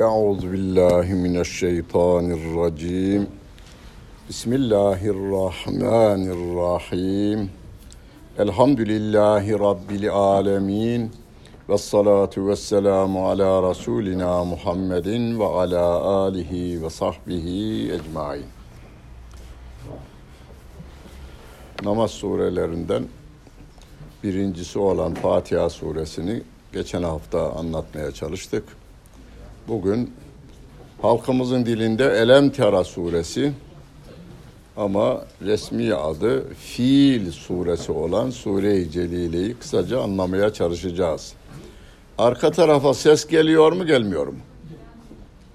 Euzu billahi mineşşeytanirracim. Bismillahirrahmanirrahim. Elhamdülillahi rabbil alamin. Ve salatu ve selamu ala Resulina Muhammedin ve ala alihi ve sahbihi ecmain. Namaz surelerinden birincisi olan Fatiha suresini geçen hafta anlatmaya çalıştık. Bugün halkımızın dilinde Elem Tera suresi ama resmi adı Fiil suresi olan Sure-i Celile'yi kısaca anlamaya çalışacağız. Arka tarafa ses geliyor mu gelmiyor mu?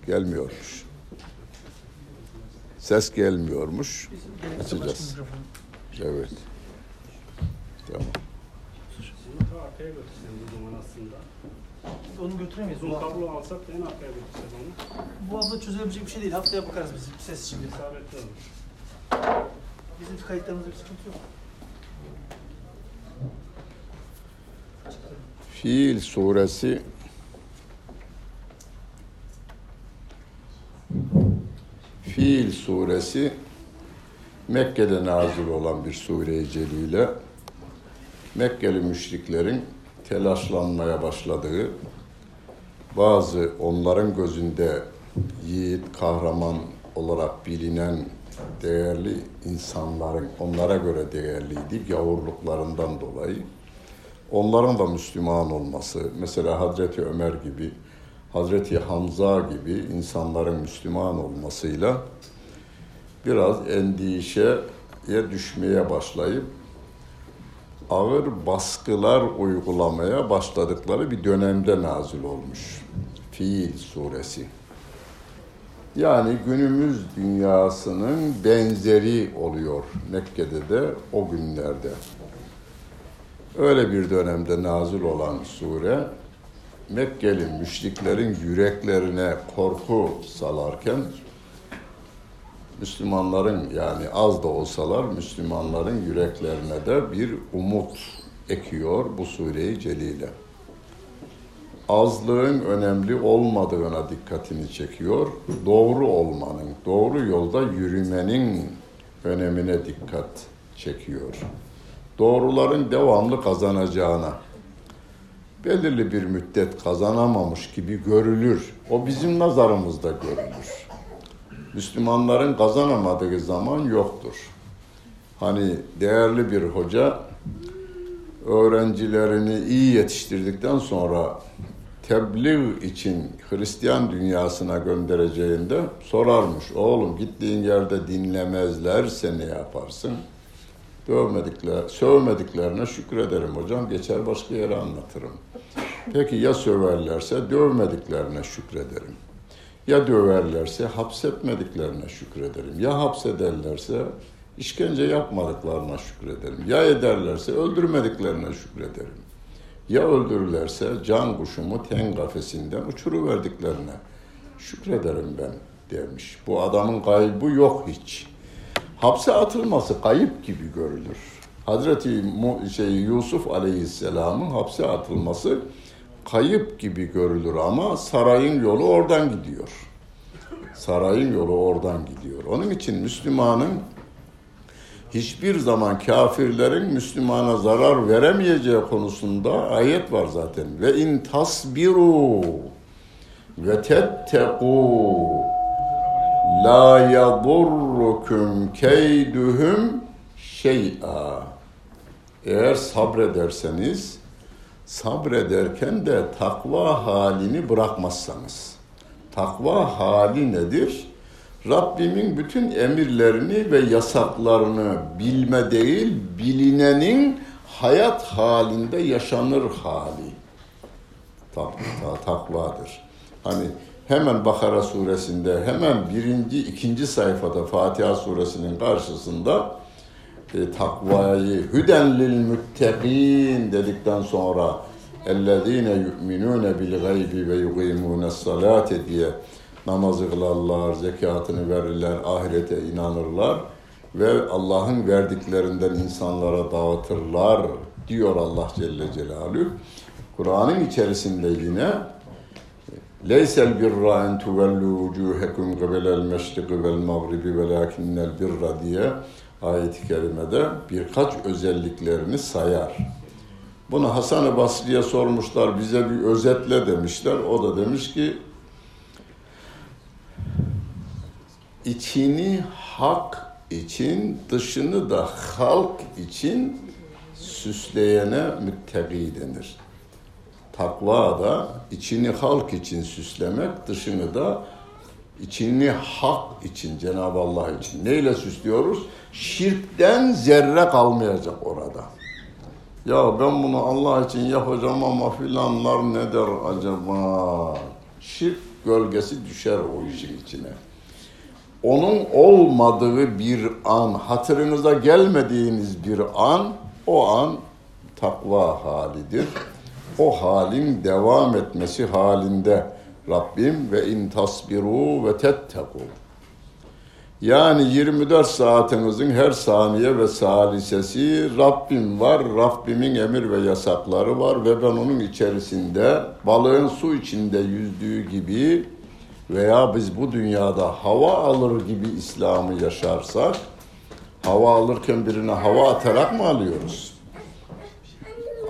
Gelmiyormuş. Ses gelmiyormuş. Açacağız. Evet. Tamam. Arkaya götürsen bu zaman aslında. Onu götüremeyiz. Bu, kablo alsak en arkaya götürsek onu. bu hafta çözülebilecek bir şey değil. Haftaya bakarız biz ses için. İsabetli olur. Bizim kayıtlarımızda bir sıkıntı yok. Fiil suresi Fiil suresi Mekke'de nazil olan bir sure-i celile. Mekkeli müşriklerin telaşlanmaya başladığı, bazı onların gözünde yiğit, kahraman olarak bilinen değerli insanların onlara göre değerliydi gavurluklarından dolayı. Onların da Müslüman olması, mesela Hazreti Ömer gibi, Hazreti Hamza gibi insanların Müslüman olmasıyla biraz endişeye düşmeye başlayıp ağır baskılar uygulamaya başladıkları bir dönemde nazil olmuş. Fiil suresi. Yani günümüz dünyasının benzeri oluyor Mekke'de de o günlerde. Öyle bir dönemde nazil olan sure Mekkeli müşriklerin yüreklerine korku salarken Müslümanların yani az da olsalar Müslümanların yüreklerine de bir umut ekiyor bu sure-i celile. Azlığın önemli olmadığına dikkatini çekiyor. Doğru olmanın, doğru yolda yürümenin önemine dikkat çekiyor. Doğruların devamlı kazanacağına, belirli bir müddet kazanamamış gibi görülür. O bizim nazarımızda görülür. Müslümanların kazanamadığı zaman yoktur. Hani değerli bir hoca öğrencilerini iyi yetiştirdikten sonra tebliğ için Hristiyan dünyasına göndereceğinde sorarmış. Oğlum gittiğin yerde dinlemezlerse ne yaparsın? Dövmedikler, sövmediklerine şükrederim hocam. Geçer başka yere anlatırım. Peki ya söverlerse dövmediklerine şükrederim. Ya döverlerse hapsetmediklerine şükrederim. Ya hapsederlerse işkence yapmadıklarına şükrederim. Ya ederlerse öldürmediklerine şükrederim. Ya öldürürlerse can kuşumu ten kafesinden uçuruverdiklerine şükrederim ben demiş. Bu adamın kaybı yok hiç. Hapse atılması kayıp gibi görülür. Hazreti şey, Yusuf Aleyhisselam'ın hapse atılması kayıp gibi görülür ama sarayın yolu oradan gidiyor. Sarayın yolu oradan gidiyor. Onun için Müslümanın hiçbir zaman kafirlerin Müslümana zarar veremeyeceği konusunda ayet var zaten. Ve in tasbiru ve tettequ la yadurrukum keyduhum şey'a. Eğer sabrederseniz sabrederken de takva halini bırakmazsanız. Takva hali nedir? Rabbimin bütün emirlerini ve yasaklarını bilme değil, bilinenin hayat halinde yaşanır hali. Tak, tak, takvadır. Hani hemen Bakara suresinde, hemen birinci, ikinci sayfada Fatiha suresinin karşısında e, takvayı hüden lil müttegin dedikten sonra ellezine yu'minune bil gaybi ve yuqimune salate diye namazı kılarlar, zekatını verirler, ahirete inanırlar ve Allah'ın verdiklerinden insanlara dağıtırlar diyor Allah Celle Celaluhu. Kur'an'ın içerisinde yine Leysel birra en tuvellu vucuhekum qibelel meşriki vel mağribi velakinnel birra diye ayet-i kerimede birkaç özelliklerini sayar. Bunu Hasan-ı Basri'ye sormuşlar, bize bir özetle demişler. O da demiş ki, içini hak için, dışını da halk için süsleyene müttegi denir. Takva da içini halk için süslemek, dışını da içini hak için, Cenab-ı Allah için. Neyle süslüyoruz? Şirkten zerre kalmayacak orada. Ya ben bunu Allah için yapacağım ama filanlar ne der acaba? Şirk gölgesi düşer o işin içine. Onun olmadığı bir an, hatırınıza gelmediğiniz bir an, o an takva halidir. O halin devam etmesi halinde Rabbim ve in tasbiru ve tetteku. Yani 24 saatinizin her saniye ve salisesi Rabbim var, Rabbimin emir ve yasakları var ve ben onun içerisinde balığın su içinde yüzdüğü gibi veya biz bu dünyada hava alır gibi İslam'ı yaşarsak hava alırken birine hava atarak mı alıyoruz?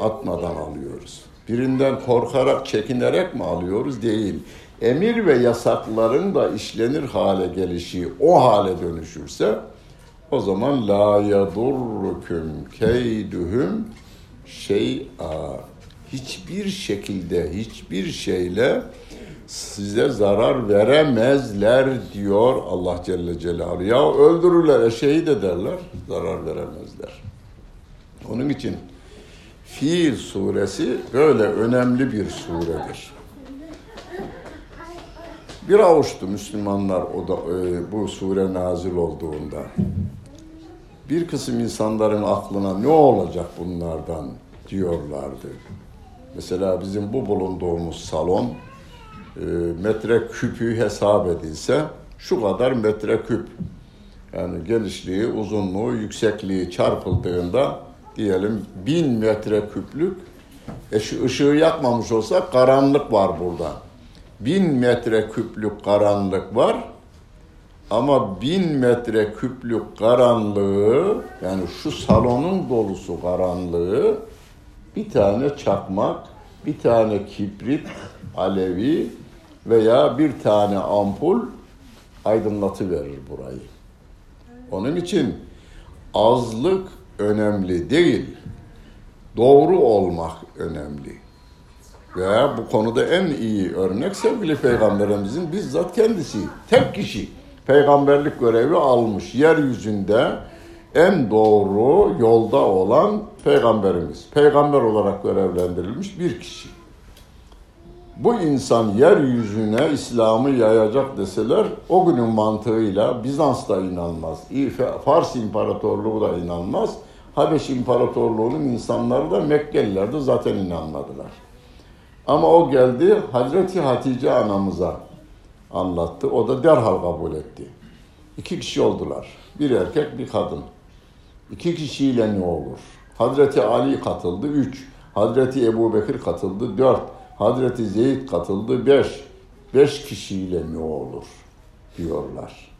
Atmadan alıyoruz. Birinden korkarak, çekinerek mi alıyoruz? Değil emir ve yasakların da işlenir hale gelişi o hale dönüşürse o zaman la yadurrukum keyduhum şey'a hiçbir şekilde hiçbir şeyle size zarar veremezler diyor Allah Celle Celaluhu. Ya öldürürler, şehit ederler, zarar veremezler. Onun için Fil suresi böyle önemli bir suredir. Bir avuçtu Müslümanlar o da e, bu sure nazil olduğunda. Bir kısım insanların aklına ne olacak bunlardan diyorlardı. Mesela bizim bu bulunduğumuz salon e, metre küpü hesap edilse şu kadar metre küp. Yani genişliği, uzunluğu, yüksekliği çarpıldığında diyelim bin metre küplük e şu ışığı yakmamış olsa karanlık var burada bin metre küplük karanlık var. Ama bin metre küplük karanlığı yani şu salonun dolusu karanlığı bir tane çakmak, bir tane kibrit, alevi veya bir tane ampul aydınlatı verir burayı. Onun için azlık önemli değil, doğru olmak önemli. Veya bu konuda en iyi örnek sevgili peygamberimizin bizzat kendisi. Tek kişi peygamberlik görevi almış. Yeryüzünde en doğru yolda olan peygamberimiz. Peygamber olarak görevlendirilmiş bir kişi. Bu insan yeryüzüne İslam'ı yayacak deseler o günün mantığıyla Bizans da inanmaz. Fars İmparatorluğu da inanmaz. Habeş İmparatorluğu'nun insanları da Mekkeliler de zaten inanmadılar. Ama o geldi Hazreti Hatice anamıza anlattı. O da derhal kabul etti. İki kişi oldular. Bir erkek bir kadın. İki kişiyle ne olur? Hazreti Ali katıldı. Üç. Hazreti Ebu Bekir katıldı. Dört. Hazreti Zeyd katıldı. Beş. Beş kişiyle ne olur? Diyorlar.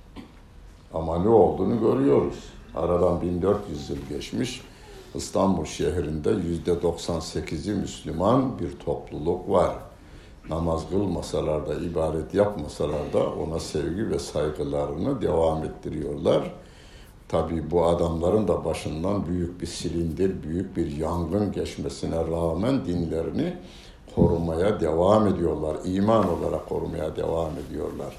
Ama ne olduğunu görüyoruz. Aradan 1400 yıl geçmiş. İstanbul şehrinde yüzde 98'i Müslüman bir topluluk var. Namaz kılmasalar da, ibadet yapmasalar da ona sevgi ve saygılarını devam ettiriyorlar. Tabi bu adamların da başından büyük bir silindir, büyük bir yangın geçmesine rağmen dinlerini korumaya devam ediyorlar. İman olarak korumaya devam ediyorlar.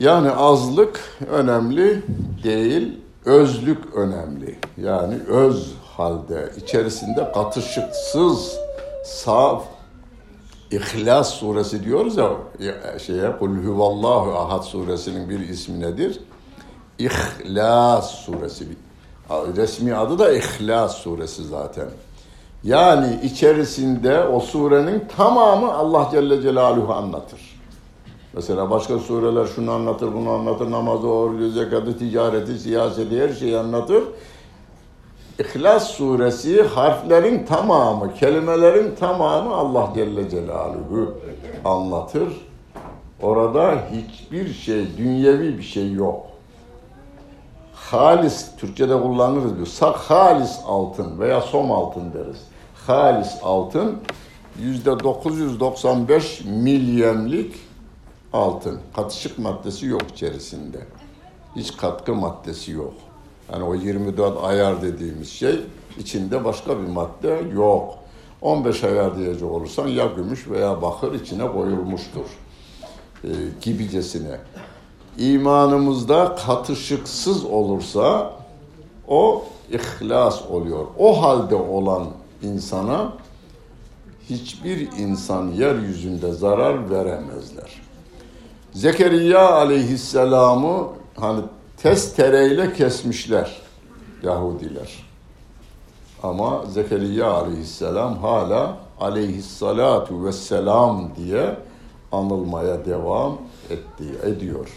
Yani azlık önemli değil, özlük önemli. Yani öz halde, içerisinde katışıksız, saf, İhlas suresi diyoruz ya şeye Kul huvallahu ahad suresinin bir ismi nedir? İhlas suresi. Resmi adı da İhlas suresi zaten. Yani içerisinde o surenin tamamı Allah Celle Celaluhu anlatır. Mesela başka sureler şunu anlatır, bunu anlatır, namazı, orucu, zekatı, ticareti, siyaseti, her şeyi anlatır. İhlas suresi harflerin tamamı, kelimelerin tamamı Allah Celle Celaluhu anlatır. Orada hiçbir şey, dünyevi bir şey yok. Halis, Türkçe'de kullanırız diyor. Sak halis altın veya som altın deriz. Halis altın yüzde 995 milyemlik altın. Katışık maddesi yok içerisinde. Hiç katkı maddesi yok. Yani o 24 ayar dediğimiz şey içinde başka bir madde yok. 15 ayar diyecek olursan ya gümüş veya bakır içine koyulmuştur e, gibicesine. İmanımızda katışıksız olursa o ihlas oluyor. O halde olan insana hiçbir insan yeryüzünde zarar veremezler. Zekeriya aleyhisselamı hani testereyle kesmişler Yahudiler. Ama Zekeriya aleyhisselam hala aleyhissalatu vesselam diye anılmaya devam etti, ediyor.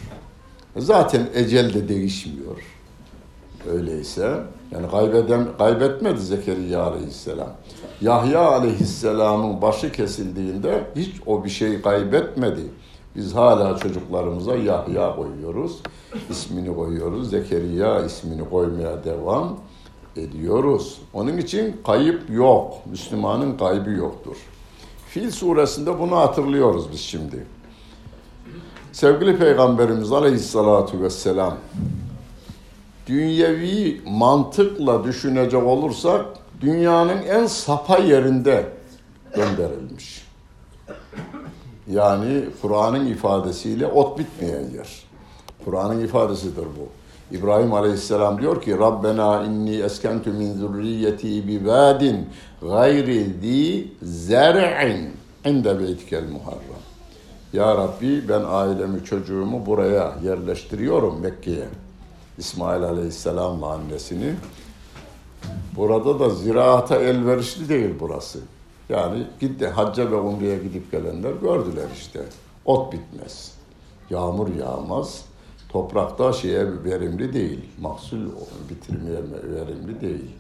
Zaten ecel de değişmiyor. Öyleyse yani kaybeden, kaybetmedi Zekeriya aleyhisselam. Yahya aleyhisselamın başı kesildiğinde hiç o bir şey kaybetmedi. Biz hala çocuklarımıza Yahya koyuyoruz. ismini koyuyoruz. Zekeriya ismini koymaya devam ediyoruz. Onun için kayıp yok. Müslümanın kaybı yoktur. Fil suresinde bunu hatırlıyoruz biz şimdi. Sevgili Peygamberimiz Aleyhisselatü Vesselam dünyevi mantıkla düşünecek olursak dünyanın en sapa yerinde gönderilmiş. Yani Kur'an'ın ifadesiyle ot bitmeyen yer. Kur'an'ın ifadesidir bu. İbrahim Aleyhisselam diyor ki Rabbena inni eskentu min zurriyeti bi vadin gayri zi zer'in inde beytikel muharram. Ya Rabbi ben ailemi çocuğumu buraya yerleştiriyorum Mekke'ye. İsmail Aleyhisselam'la annesini. Burada da ziraata elverişli değil burası. Yani gitti hacca ve umreye gidip gelenler gördüler işte. Ot bitmez. Yağmur yağmaz. Toprakta şeye verimli değil. Mahsul bitirmeye verimli değil.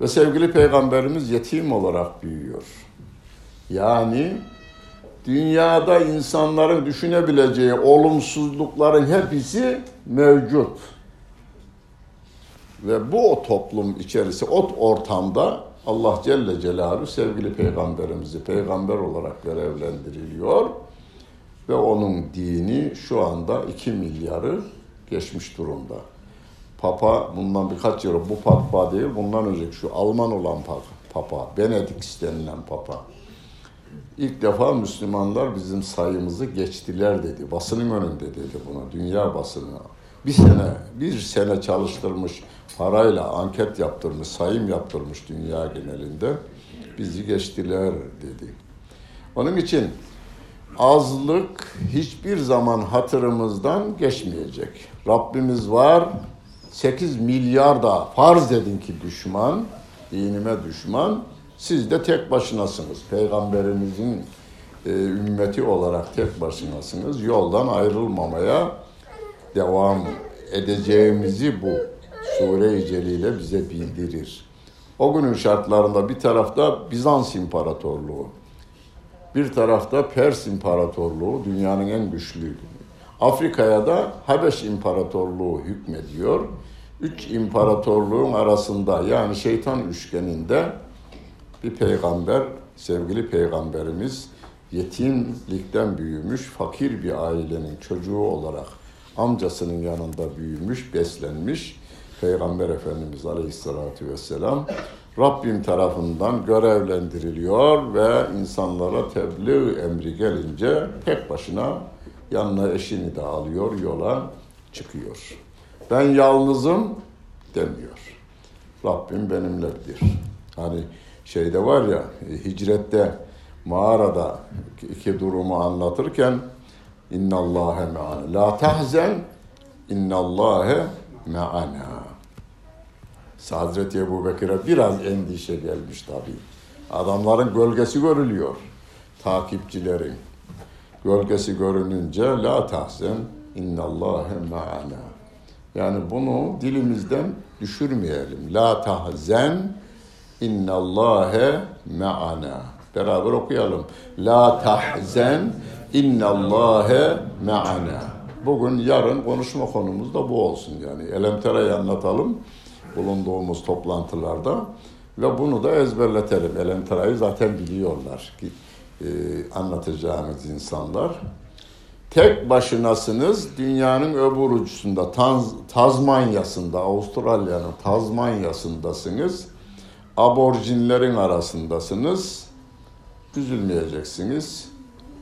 Ve sevgili peygamberimiz yetim olarak büyüyor. Yani dünyada insanların düşünebileceği olumsuzlukların hepsi mevcut. Ve bu toplum içerisi, o ortamda Allah Celle Celaluhu sevgili peygamberimizi peygamber olarak görevlendiriliyor. Ve onun dini şu anda 2 milyarı geçmiş durumda. Papa bundan birkaç yıl, bu papa değil, bundan önceki şu Alman olan papa, Benedikt denilen papa. İlk defa Müslümanlar bizim sayımızı geçtiler dedi. Basının önünde dedi buna, dünya basını. Bir sene, bir sene çalıştırmış, parayla anket yaptırmış, sayım yaptırmış dünya genelinde. Bizi geçtiler dedi. Onun için azlık hiçbir zaman hatırımızdan geçmeyecek. Rabbimiz var, 8 milyar da farz edin ki düşman, dinime düşman, siz de tek başınasınız. Peygamberimizin e, ümmeti olarak tek başınasınız. Yoldan ayrılmamaya devam edeceğimizi bu Sure-i Celile bize bildirir. O günün şartlarında bir tarafta Bizans İmparatorluğu, bir tarafta Pers İmparatorluğu dünyanın en güçlüydü. Afrika'ya da Habeş İmparatorluğu hükmediyor. Üç imparatorluğun arasında yani şeytan üçgeninde bir peygamber, sevgili peygamberimiz yetimlikten büyümüş, fakir bir ailenin çocuğu olarak amcasının yanında büyümüş, beslenmiş Peygamber Efendimiz Aleyhisselatü Vesselam Rabbim tarafından görevlendiriliyor ve insanlara tebliğ emri gelince tek başına yanına eşini de alıyor, yola çıkıyor. Ben yalnızım demiyor. Rabbim benimledir. Hani şeyde var ya hicrette mağarada iki durumu anlatırken innallâhe me'ana la tahzen innallâhe me'ana Hazreti Ebu Bekir'e biraz endişe gelmiş tabii. Adamların gölgesi görülüyor. Takipçilerin. Gölgesi görününce la tahzen innallâhe me'ana. Yani bunu dilimizden düşürmeyelim. La tahzen innallâhe me'ana. Beraber okuyalım. La tahzen innallâhe me'ana. Bugün yarın konuşma konumuz da bu olsun yani. Elemtera'yı anlatalım bulunduğumuz toplantılarda ve bunu da ezberletelim. Elemtera'yı zaten biliyorlar ki e, anlatacağımız insanlar. Tek başınasınız dünyanın öbür ucunda Taz, Tazmanya'sında, Avustralya'nın Tazmanya'sındasınız. Aborjinlerin arasındasınız. Üzülmeyeceksiniz.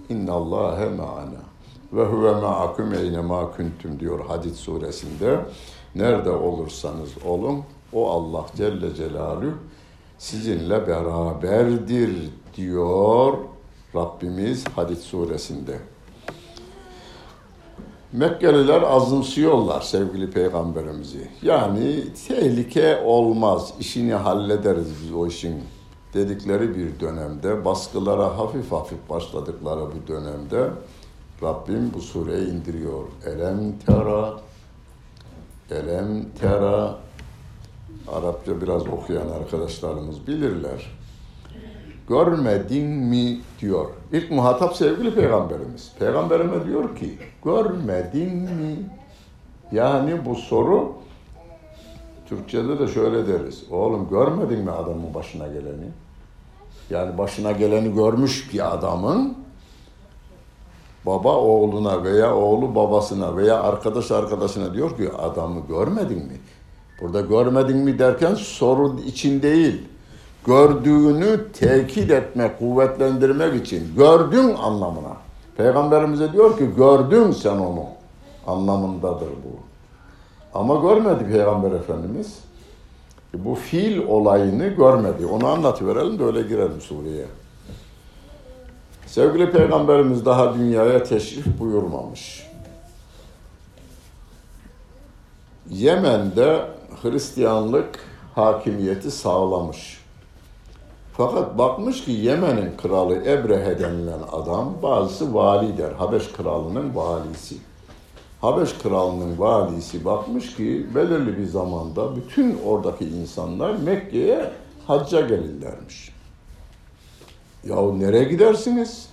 İnnallâhe me'ana. Ve huve ma'akum eyne ma kuntum diyor Hadid suresinde. Nerede olursanız olun o Allah Celle Celaluhu sizinle beraberdir diyor Rabbimiz Hadid suresinde. Mekkeliler azımsıyorlar sevgili peygamberimizi. Yani tehlike olmaz, işini hallederiz biz o işin dedikleri bir dönemde, baskılara hafif hafif başladıkları bu dönemde Rabbim bu sureyi indiriyor. Elem tera, elem tera, Arapça biraz okuyan arkadaşlarımız bilirler. Görmedin mi diyor. İlk muhatap sevgili peygamberimiz. Peygamberime diyor ki görmedin mi? Yani bu soru Türkçe'de de şöyle deriz. Oğlum görmedin mi adamın başına geleni? Yani başına geleni görmüş bir adamın baba oğluna veya oğlu babasına veya arkadaş arkadaşına diyor ki adamı görmedin mi? Burada görmedin mi derken soru için değil gördüğünü tekit etmek, kuvvetlendirmek için gördün anlamına. Peygamberimize diyor ki gördün sen onu anlamındadır bu. Ama görmedi Peygamber Efendimiz. Bu fiil olayını görmedi. Onu anlatıverelim de öyle girelim Suriye'ye. Sevgili Peygamberimiz daha dünyaya teşrif buyurmamış. Yemen'de Hristiyanlık hakimiyeti sağlamış. Fakat bakmış ki Yemen'in kralı Ebrehe denilen adam bazısı vali der. Habeş kralının valisi. Habeş kralının valisi bakmış ki belirli bir zamanda bütün oradaki insanlar Mekke'ye hacca gelirlermiş. Yahu nereye gidersiniz?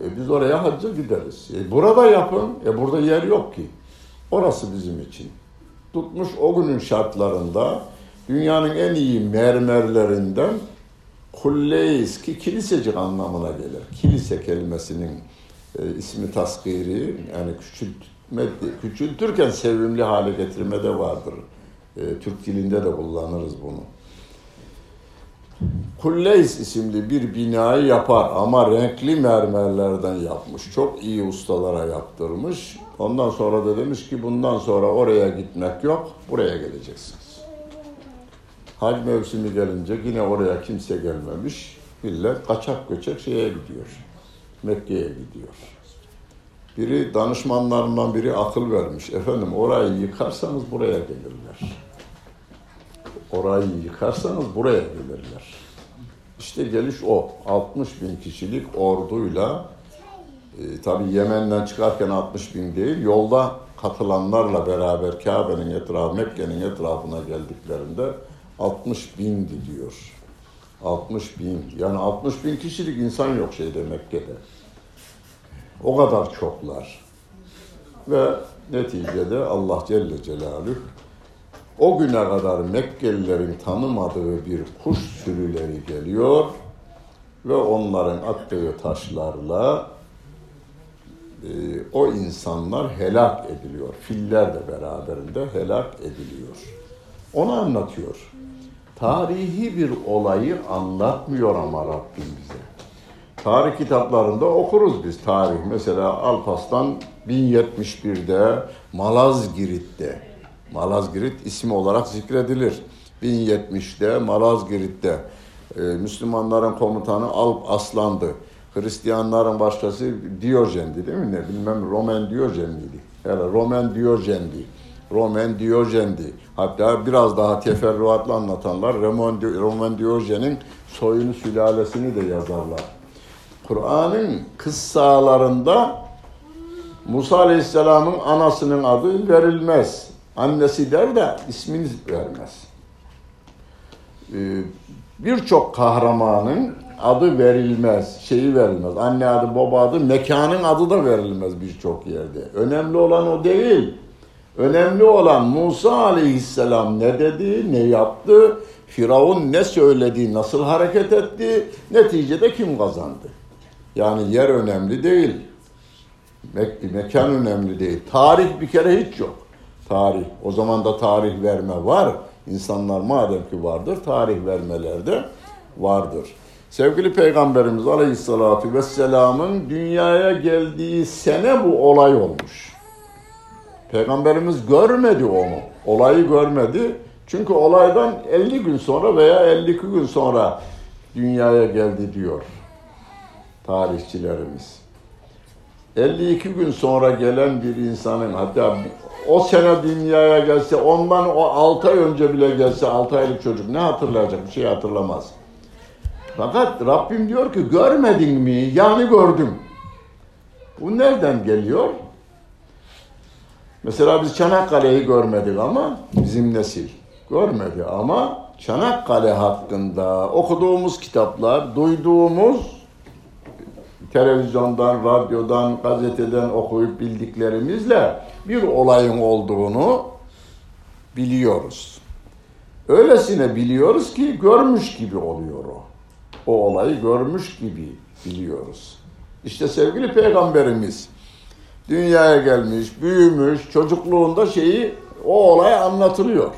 E biz oraya hacca gideriz. E burada yapın. E burada yer yok ki. Orası bizim için. Tutmuş o günün şartlarında dünyanın en iyi mermerlerinden Kulleys ki kilisecik anlamına gelir. Kilise kelimesinin e, ismi taskiri yani küçültme, küçültürken sevimli hale getirme de vardır. E, Türk dilinde de kullanırız bunu. Kulleys isimli bir binayı yapar ama renkli mermerlerden yapmış. Çok iyi ustalara yaptırmış. Ondan sonra da demiş ki bundan sonra oraya gitmek yok, buraya geleceksiniz. Hac mevsimi gelince yine oraya kimse gelmemiş. Millet kaçak göçek şeye gidiyor. Mekke'ye gidiyor. Biri danışmanlarından biri akıl vermiş. Efendim orayı yıkarsanız buraya gelirler. Orayı yıkarsanız buraya gelirler. İşte geliş o. 60 bin kişilik orduyla e, tabi Yemen'den çıkarken 60 bin değil yolda katılanlarla beraber Kabe'nin etrafı, Mekke'nin etrafına geldiklerinde 60 bindi diyor. 60 bin. Yani 60 bin kişilik insan yok şeyde Mekke'de. O kadar çoklar. Ve neticede Allah Celle Celaluhu o güne kadar Mekkelilerin tanımadığı bir kuş sürüleri geliyor ve onların attığı taşlarla e, o insanlar helak ediliyor. Filler de beraberinde helak ediliyor. Onu anlatıyor. Tarihi bir olayı anlatmıyor ama Rabbim bize. Tarih kitaplarında okuruz biz tarih. Mesela Alpaslan 1071'de Malazgirit'te Malazgirit ismi olarak zikredilir. 1070'de Malazgirit'te e, Müslümanların komutanı Alp Aslan'dı. Hristiyanların başkası Diyojen'di değil mi? Ne bilmem Roman Diyojen miydi? Yani Roman Diyojen'di. Roman Diyojen'di. Hatta biraz daha teferruatlı anlatanlar Roman Diyojen'in soyunu sülalesini de yazarlar. Kur'an'ın kıssalarında Musa Aleyhisselam'ın anasının adı verilmez. Annesi der de ismini vermez. Ee, Birçok kahramanın adı verilmez, şeyi verilmez. Anne adı, baba adı, mekanın adı da verilmez birçok yerde. Önemli olan o değil. Önemli olan Musa aleyhisselam ne dedi, ne yaptı, Firavun ne söyledi, nasıl hareket etti, neticede kim kazandı? Yani yer önemli değil. Me- mekan önemli değil. Tarih bir kere hiç yok. Tarih. O zaman da tarih verme var. İnsanlar madem ki vardır, tarih vermeler de vardır. Sevgili Peygamberimiz Aleyhisselatü Vesselam'ın dünyaya geldiği sene bu olay olmuş. Peygamberimiz görmedi onu. Olayı görmedi. Çünkü olaydan 50 gün sonra veya 52 gün sonra dünyaya geldi diyor tarihçilerimiz. 52 gün sonra gelen bir insanın hatta o sene dünyaya gelse ondan o 6 ay önce bile gelse 6 aylık çocuk ne hatırlayacak? Bir şey hatırlamaz. Fakat Rabbim diyor ki görmedin mi? Yani gördüm. Bu nereden geliyor? Mesela biz Çanakkale'yi görmedik ama bizim nesil görmedi ama Çanakkale hakkında okuduğumuz kitaplar, duyduğumuz televizyondan, radyodan, gazeteden okuyup bildiklerimizle bir olayın olduğunu biliyoruz. Öylesine biliyoruz ki görmüş gibi oluyor o. O olayı görmüş gibi biliyoruz. İşte sevgili peygamberimiz dünyaya gelmiş, büyümüş, çocukluğunda şeyi o olay anlatılıyor.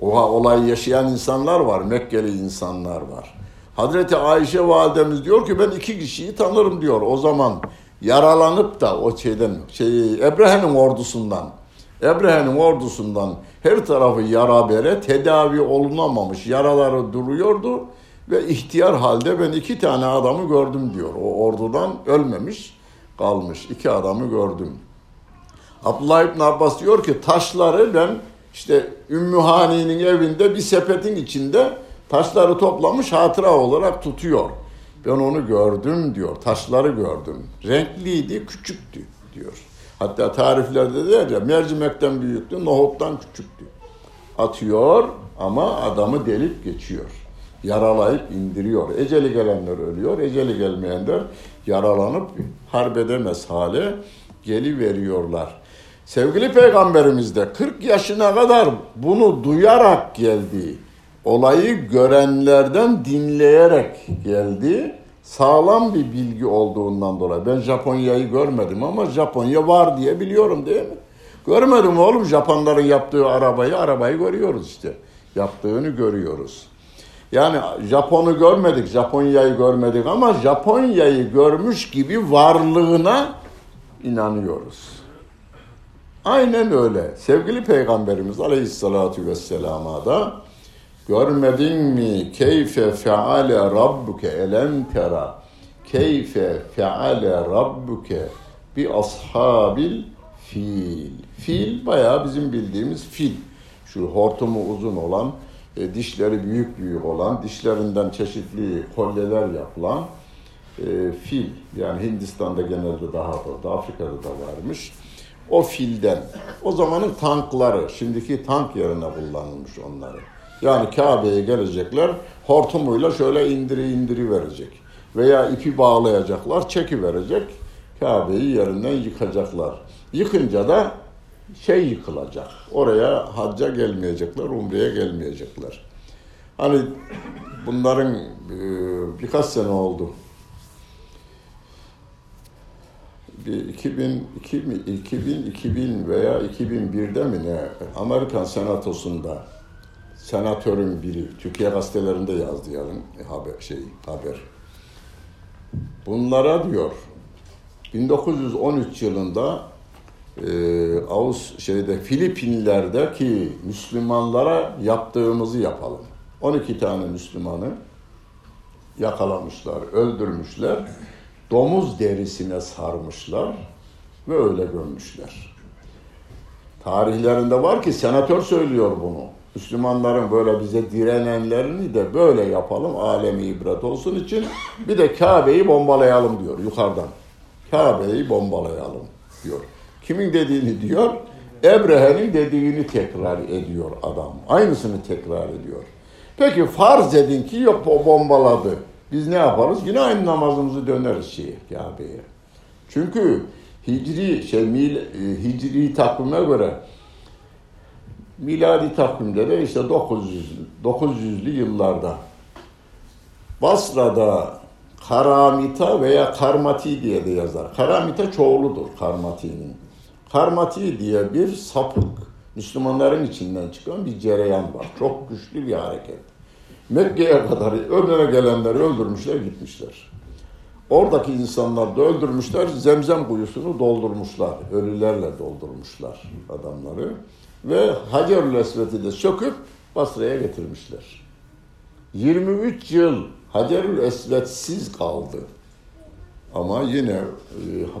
O olayı yaşayan insanlar var, Mekkeli insanlar var. Hazreti Ayşe validemiz diyor ki ben iki kişiyi tanırım diyor. O zaman yaralanıp da o şeyden şey Ebrehe'nin ordusundan Ebrehe'nin ordusundan her tarafı yara bere tedavi olunamamış yaraları duruyordu ve ihtiyar halde ben iki tane adamı gördüm diyor. O ordudan ölmemiş kalmış iki adamı gördüm. Abdullah İbn Abbas diyor ki taşları ben işte Ümmü Hani'nin evinde bir sepetin içinde taşları toplamış hatıra olarak tutuyor. Ben onu gördüm diyor. Taşları gördüm. Renkliydi, küçüktü diyor. Hatta tariflerde der ya mercimekten büyüktü, nohuttan küçüktü. Atıyor ama adamı delip geçiyor. Yaralayıp indiriyor. Eceli gelenler ölüyor, eceli gelmeyenler yaralanıp harp edemez hale geliveriyorlar. Sevgili Peygamberimiz de 40 yaşına kadar bunu duyarak geldi. Olayı görenlerden dinleyerek geldi. Sağlam bir bilgi olduğundan dolayı. Ben Japonya'yı görmedim ama Japonya var diye biliyorum değil mi? Görmedim oğlum Japonların yaptığı arabayı, arabayı görüyoruz işte. Yaptığını görüyoruz. Yani Japon'u görmedik, Japonya'yı görmedik ama Japonya'yı görmüş gibi varlığına inanıyoruz. Aynen öyle. Sevgili Peygamberimiz Aleyhisselatü Vesselam'a da görmedin mi keyfe feale rabbuke elem tera keyfe feale rabbuke bi ashabil fil. Fil bayağı bizim bildiğimiz fil. Şu hortumu uzun olan, e, dişleri büyük büyük olan, dişlerinden çeşitli kolyeler yapılan e, fil. Yani Hindistan'da genelde daha da, Afrika'da da varmış. O filden. O zamanın tankları, şimdiki tank yerine kullanılmış onları. Yani Kabe'ye gelecekler, hortumuyla şöyle indiri indiri verecek. Veya ipi bağlayacaklar, çeki verecek. Kabe'yi yerinden yıkacaklar. Yıkınca da şey yıkılacak. Oraya hacca gelmeyecekler, umreye gelmeyecekler. Hani bunların e, birkaç sene oldu. Bir 2000, 2000, 2000, 2000 veya 2001'de mi ne Amerikan Senatosu'nda senatörün biri Türkiye gazetelerinde yazdı yarın haber şey haber. Bunlara diyor 1913 yılında e, Ağustos şeyde Filipinler'deki Müslümanlara yaptığımızı yapalım. 12 tane Müslümanı yakalamışlar, öldürmüşler. Domuz derisine sarmışlar ve öyle gömmüşler. Tarihlerinde var ki senatör söylüyor bunu. Müslümanların böyle bize direnenlerini de böyle yapalım alemi ibret olsun için bir de Kabe'yi bombalayalım diyor yukarıdan. Kabe'yi bombalayalım diyor. Kimin dediğini diyor? Ebrehe'nin dediğini tekrar ediyor adam. Aynısını tekrar ediyor. Peki farz edin ki yok o bombaladı. Biz ne yaparız? Yine aynı namazımızı döneriz şeye, Kabe'ye. Çünkü hicri şey mil, e, hicri takvime göre miladi takvimde de işte 900 900'lü yıllarda Basra'da Karamita veya Karmati diye de yazar. Karamita çoğuludur Karmati'nin. Karmati diye bir sapık Müslümanların içinden çıkan bir cereyan var. Çok güçlü bir hareket. Mekke'ye kadar önüne gelenleri öldürmüşler gitmişler. Oradaki insanlar da öldürmüşler, zemzem kuyusunu doldurmuşlar. Ölülerle doldurmuşlar adamları. Ve Hacerül Esved'i de söküp Basra'ya getirmişler. 23 yıl Hacerül Esved'siz kaldı. Ama yine e,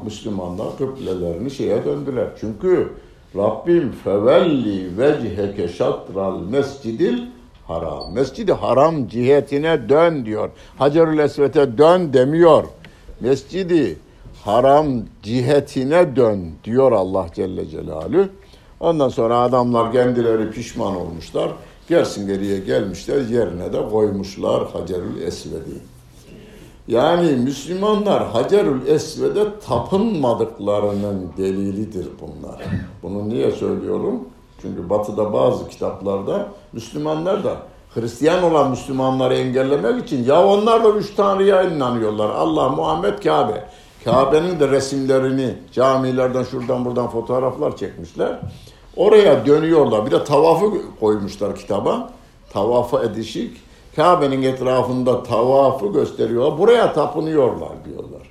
Müslümanlar kıblelerini şeye döndüler. Çünkü Rabbim fevelli vecheke şatral mescidil haram. Mescidi haram cihetine dön diyor. Hacerül Esved'e dön demiyor. Mescidi haram cihetine dön diyor Allah Celle Celaluhu. Ondan sonra adamlar kendileri pişman olmuşlar. Gelsin geriye gelmişler yerine de koymuşlar Hacerül Esved'i. Yani Müslümanlar Hacerül Esved'e tapınmadıklarının delilidir bunlar. Bunu niye söylüyorum? Çünkü batıda bazı kitaplarda Müslümanlar da Hristiyan olan Müslümanları engellemek için ya onlar da üç tanrıya inanıyorlar. Allah, Muhammed, Kabe. Kabe'nin de resimlerini camilerden şuradan buradan fotoğraflar çekmişler. Oraya dönüyorlar. Bir de tavafı koymuşlar kitaba. Tavafı edişik. Kabe'nin etrafında tavafı gösteriyorlar. Buraya tapınıyorlar diyorlar.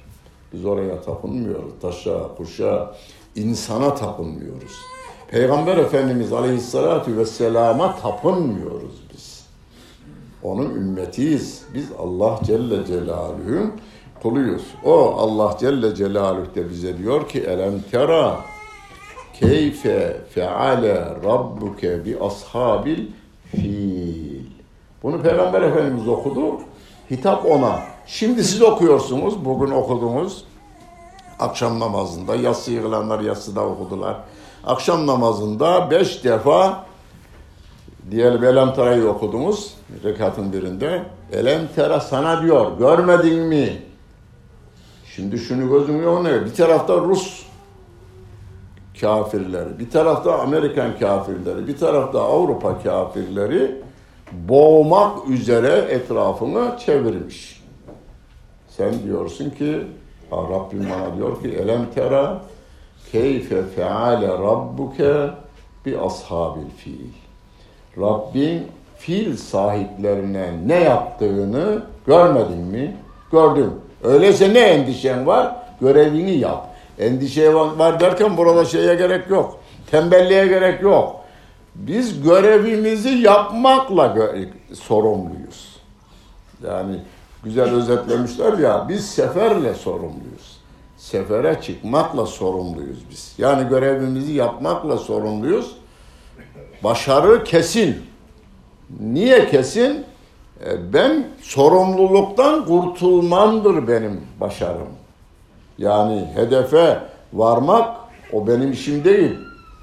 Biz oraya tapınmıyoruz. Taşa, kuşa, insana tapınmıyoruz. Peygamber Efendimiz Aleyhisselatü Vesselam'a tapınmıyoruz biz. Onun ümmetiyiz. Biz Allah Celle Celaluhu'nun kuluyuz. O Allah Celle Celaluhu de bize diyor ki elem tera keyfe feale rabbuke bi ashabil fil. Bunu Peygamber Efendimiz okudu. Hitap ona. Şimdi siz okuyorsunuz. Bugün okudunuz. Akşam namazında. Yatsı yıkılanlar yatsıda okudular. Akşam namazında beş defa diyelim Elem Tera'yı okudunuz. Rekatın birinde. Elem Tera sana diyor. Görmedin mi? Şimdi şunu gözümün önüne. Bir tarafta Rus kafirleri, bir tarafta Amerikan kafirleri, bir tarafta Avrupa kafirleri boğmak üzere etrafını çevirmiş. Sen diyorsun ki, Rabbim bana diyor ki, elem tera keyfe feale rabbuke bi ashabil fiil. Rabbin fil sahiplerine ne yaptığını görmedin mi? Gördüm. Öyleyse ne endişen var? Görevini yap. Endişe var derken burada şeye gerek yok. Tembelliğe gerek yok. Biz görevimizi yapmakla gö- sorumluyuz. Yani güzel özetlemişler ya biz seferle sorumluyuz. Sefere çıkmakla sorumluyuz biz. Yani görevimizi yapmakla sorumluyuz. Başarı kesin. Niye kesin? E, ben sorumluluktan kurtulmamdır benim başarım. Yani hedefe varmak o benim işim değil.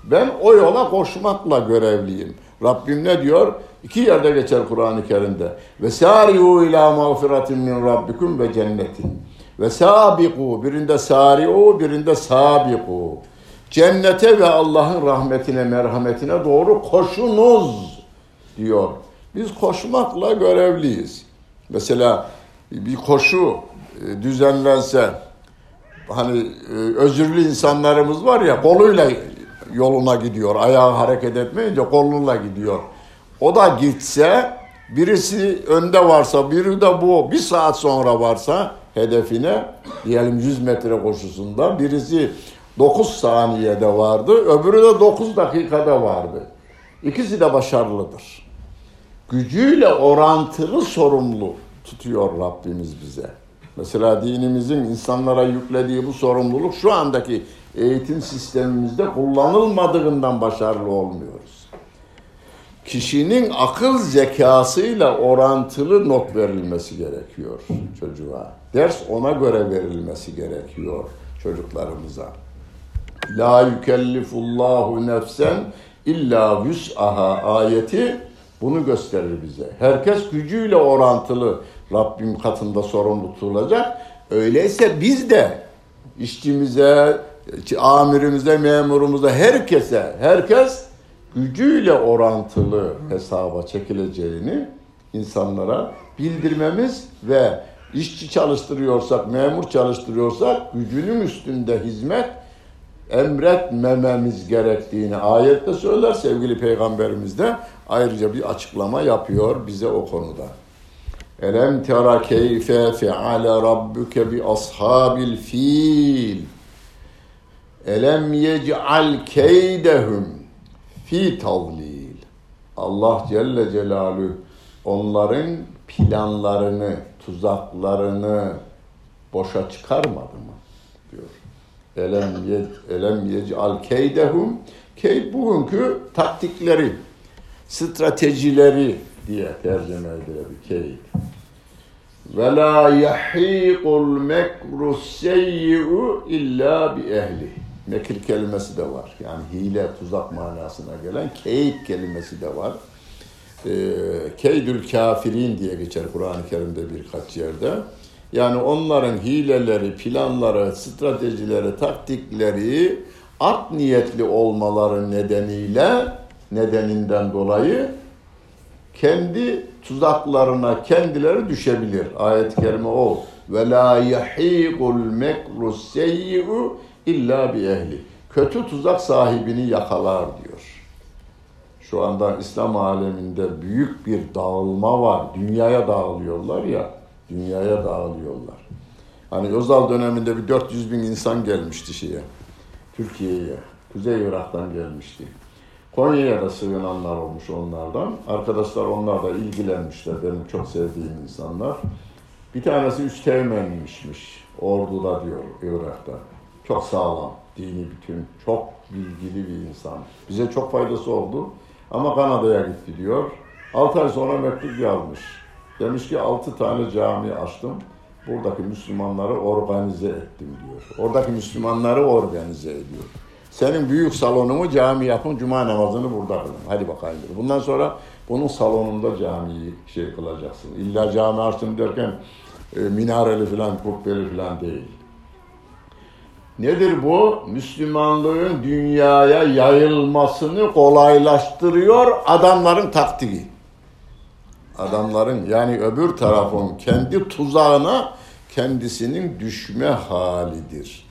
Ben o yola koşmakla görevliyim. Rabbim ne diyor? İki yerde geçer Kur'an-ı Kerim'de. Ve sari'u ila mağfiratin min rabbikum ve cennetin. Ve sabiku birinde sari'u birinde sabiku. Cennete ve Allah'ın rahmetine, merhametine doğru koşunuz diyor. Biz koşmakla görevliyiz. Mesela bir koşu e, düzenlense hani e, özürlü insanlarımız var ya koluyla yoluna gidiyor. Ayağı hareket etmeyince koluyla gidiyor. O da gitse birisi önde varsa biri de bu bir saat sonra varsa hedefine diyelim 100 metre koşusunda birisi 9 saniyede vardı öbürü de 9 dakikada vardı. İkisi de başarılıdır. Gücüyle orantılı sorumlu tutuyor Rabbimiz bize. Mesela dinimizin insanlara yüklediği bu sorumluluk şu andaki eğitim sistemimizde kullanılmadığından başarılı olmuyoruz. Kişinin akıl zekasıyla orantılı not verilmesi gerekiyor çocuğa. Ders ona göre verilmesi gerekiyor çocuklarımıza. La yükellifullahu nefsen illa vüs'aha ayeti bunu gösterir bize. Herkes gücüyle orantılı Rabbim katında sorumlu tutulacak. Öyleyse biz de işçimize, amirimize, memurumuza, herkese, herkes gücüyle orantılı hesaba çekileceğini insanlara bildirmemiz ve işçi çalıştırıyorsak, memur çalıştırıyorsak gücünün üstünde hizmet emretmememiz gerektiğini ayette söyler sevgili peygamberimiz de ayrıca bir açıklama yapıyor bize o konuda. Elem tera keyfe feale rabbuke bi ashabil fil Elem yec'al keydehum fi tavlil Allah Celle Celaluhu onların planlarını, tuzaklarını boşa çıkarmadı mı? diyor. Elem ye, elem yec'al keydehum keyd bugünkü taktikleri, stratejileri diye tercüme keyd. Ve la yahiqul mekru seyyi'u illa bi ehli. Mekir kelimesi de var. Yani hile, tuzak manasına gelen keyit kelimesi de var. Ee, keydül kafirin diye geçer Kur'an-ı Kerim'de birkaç yerde. Yani onların hileleri, planları, stratejileri, taktikleri art niyetli olmaları nedeniyle nedeninden dolayı kendi tuzaklarına kendileri düşebilir. Ayet-i kerime o. Ve la yahiqul mekru seyyi'u illa bi ehli. Kötü tuzak sahibini yakalar diyor. Şu anda İslam aleminde büyük bir dağılma var. Dünyaya dağılıyorlar ya. Dünyaya dağılıyorlar. Hani Özal döneminde bir 400 bin insan gelmişti şeye. Türkiye'ye. Kuzey Irak'tan gelmişti. Konya'ya da sığınanlar olmuş onlardan. Arkadaşlar onlar da ilgilenmişler. Benim çok sevdiğim insanlar. Bir tanesi Üsteğmen'mişmiş. Ordu'da diyor Irak'ta. Çok sağlam, dini bütün, çok bilgili bir insan. Bize çok faydası oldu. Ama Kanada'ya gitti diyor. 6 ay sonra mektup yazmış. Demiş ki 6 tane cami açtım. Buradaki Müslümanları organize ettim diyor. Oradaki Müslümanları organize ediyor. Senin büyük salonunu cami yapın, cuma namazını burada kılın. Hadi bakayım. Bundan sonra bunun salonunda camiyi şey kılacaksın. İlla cami açtım derken e, minareli falan, kubbeli falan değil. Nedir bu? Müslümanlığın dünyaya yayılmasını kolaylaştırıyor adamların taktiği. Adamların yani öbür tarafın kendi tuzağına kendisinin düşme halidir.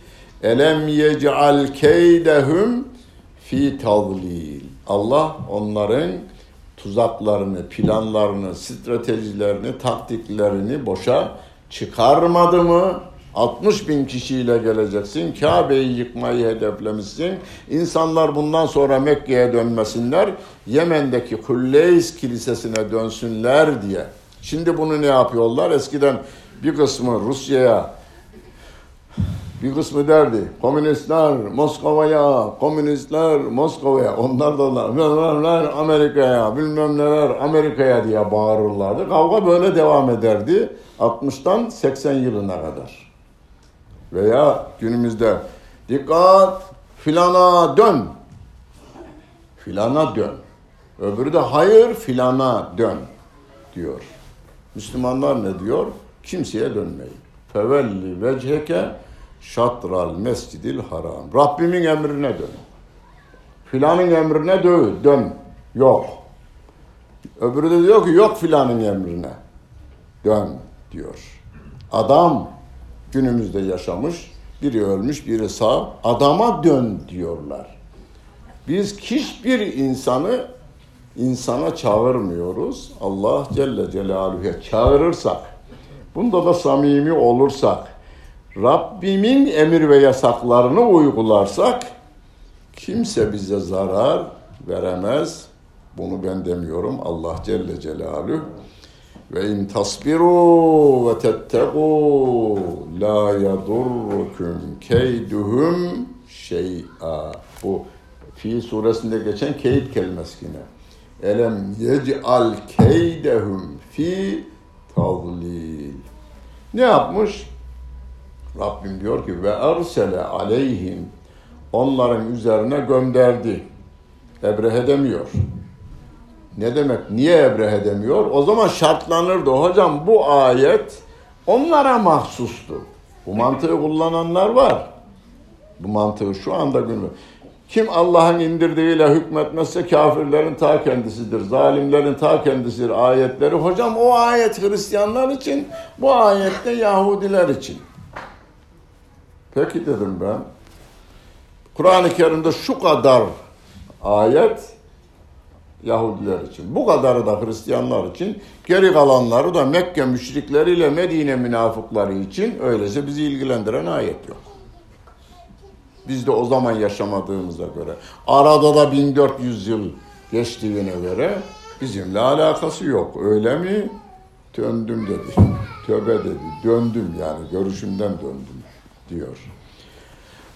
Elem yec'al keydehum fi tavlil. Allah onların tuzaklarını, planlarını, stratejilerini, taktiklerini boşa çıkarmadı mı? 60 bin kişiyle geleceksin. Kabe'yi yıkmayı hedeflemişsin. İnsanlar bundan sonra Mekke'ye dönmesinler. Yemen'deki Kulleys Kilisesi'ne dönsünler diye. Şimdi bunu ne yapıyorlar? Eskiden bir kısmı Rusya'ya, bir kısmı derdi komünistler Moskova'ya, komünistler Moskova'ya, onlar da onlar Amerika'ya, bilmem neler Amerika'ya diye bağırırlardı. Kavga böyle devam ederdi 60'tan 80 yılına kadar. Veya günümüzde dikkat filana dön. Filana dön. Öbürü de hayır filana dön diyor. Müslümanlar ne diyor? Kimseye dönmeyin. Fevelli vecheke şatral mescidil haram. Rabbimin emrine dön. Filanın emrine dön. dön. Yok. Öbürü de diyor ki yok filanın emrine. Dön diyor. Adam günümüzde yaşamış. Biri ölmüş, biri sağ. Adama dön diyorlar. Biz hiçbir insanı insana çağırmıyoruz. Allah Celle Celaluhu'ya çağırırsak, bunda da samimi olursak, Rabbimin emir ve yasaklarını uygularsak, kimse bize zarar veremez. Bunu ben demiyorum. Allah Celle Celaluhu ve in tasbiru ve tettegû la yadurrukum keyduhum şey'a. Bu Fi suresinde geçen keyd kelimesi yine. Elem yec'al keydehum fi tavlil. Ne yapmış? Rabbim diyor ki ve ersele aleyhim onların üzerine gönderdi. Ebrehe demiyor. Ne demek? Niye Ebrehe demiyor? O zaman şartlanırdı. Hocam bu ayet onlara mahsustu. Bu mantığı kullananlar var. Bu mantığı şu anda günü. Kim Allah'ın indirdiğiyle hükmetmezse kafirlerin ta kendisidir. Zalimlerin ta kendisidir ayetleri. Hocam o ayet Hristiyanlar için, bu ayette Yahudiler için. Peki dedim ben. Kur'an-ı Kerim'de şu kadar ayet Yahudiler için. Bu kadarı da Hristiyanlar için. Geri kalanları da Mekke müşrikleriyle Medine münafıkları için öyleyse bizi ilgilendiren ayet yok. Biz de o zaman yaşamadığımıza göre. Arada da 1400 yıl geçtiğine göre bizimle alakası yok. Öyle mi? Döndüm dedi. Tövbe dedi. Döndüm yani görüşümden döndüm diyor.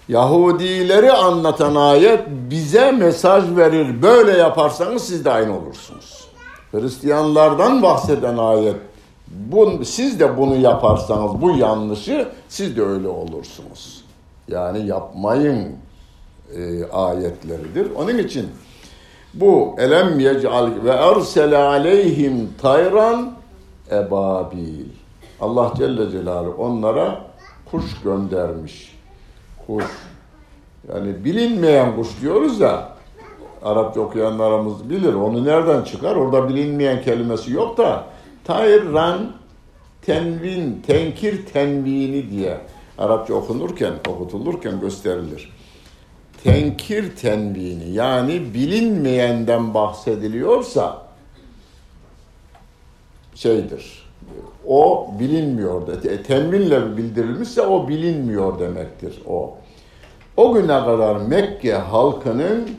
Yahudileri anlatan ayet bize mesaj verir. Böyle yaparsanız siz de aynı olursunuz. Hristiyanlardan bahseden ayet bu, siz de bunu yaparsanız bu yanlışı siz de öyle olursunuz. Yani yapmayın e, ayetleridir. Onun için bu elem yec'al ve ersele aleyhim tayran ebabil. Allah Celle Celaluhu onlara kuş göndermiş. Kuş. Yani bilinmeyen kuş diyoruz ya. Arapça okuyanlarımız bilir. Onu nereden çıkar? Orada bilinmeyen kelimesi yok da tayran tenvin, tenkir tenvini diye Arapça okunurken, okutulurken gösterilir. Tenkir tenvini yani bilinmeyenden bahsediliyorsa şeydir. O bilinmiyor. E, tenvinle bildirilmişse o bilinmiyor demektir o. O güne kadar Mekke halkının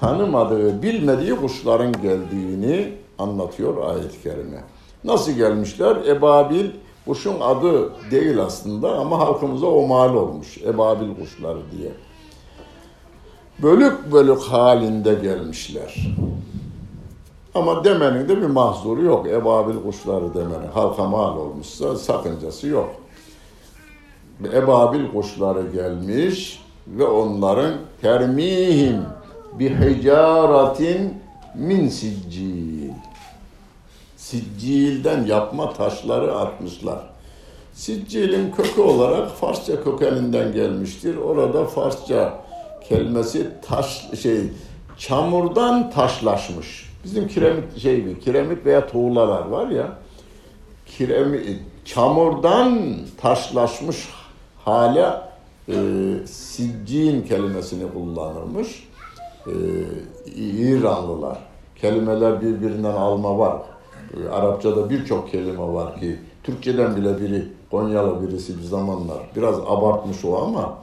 tanımadığı, bilmediği kuşların geldiğini anlatıyor ayet-i kerime. Nasıl gelmişler? Ebabil kuşun adı değil aslında ama halkımıza o mal olmuş. Ebabil kuşları diye. Bölük bölük halinde gelmişler. Ama demenin de bir mahzuru yok. Ebabil kuşları demenin. Halka mal olmuşsa sakıncası yok. Ebabil kuşları gelmiş ve onların termihim bi hicaratin min siccil. Siccilden yapma taşları atmışlar. Siccilin kökü olarak Farsça kökeninden gelmiştir. Orada Farsça kelimesi taş şey çamurdan taşlaşmış. Bizim kiremit şey bir kiremit veya tuğlalar var ya kiremit çamurdan taşlaşmış hale e, siccin kelimesini kullanırmış. E, İranlılar. Kelimeler birbirinden alma var. E, Arapçada birçok kelime var ki Türkçeden bile biri Konyalı birisi bir zamanlar biraz abartmış o ama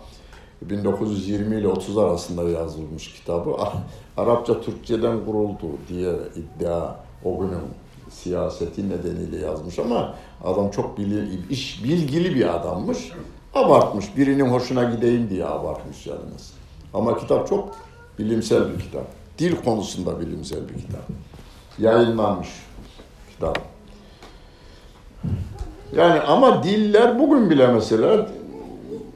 1920 ile 30 arasında yazılmış kitabı. Arapça Türkçeden kuruldu diye iddia o günün siyaseti nedeniyle yazmış ama adam çok bilir, iş bilgili bir adammış. Abartmış. Birinin hoşuna gideyim diye abartmış yalnız. Ama kitap çok bilimsel bir kitap. Dil konusunda bilimsel bir kitap. Yayınlanmış kitap. Yani ama diller bugün bile mesela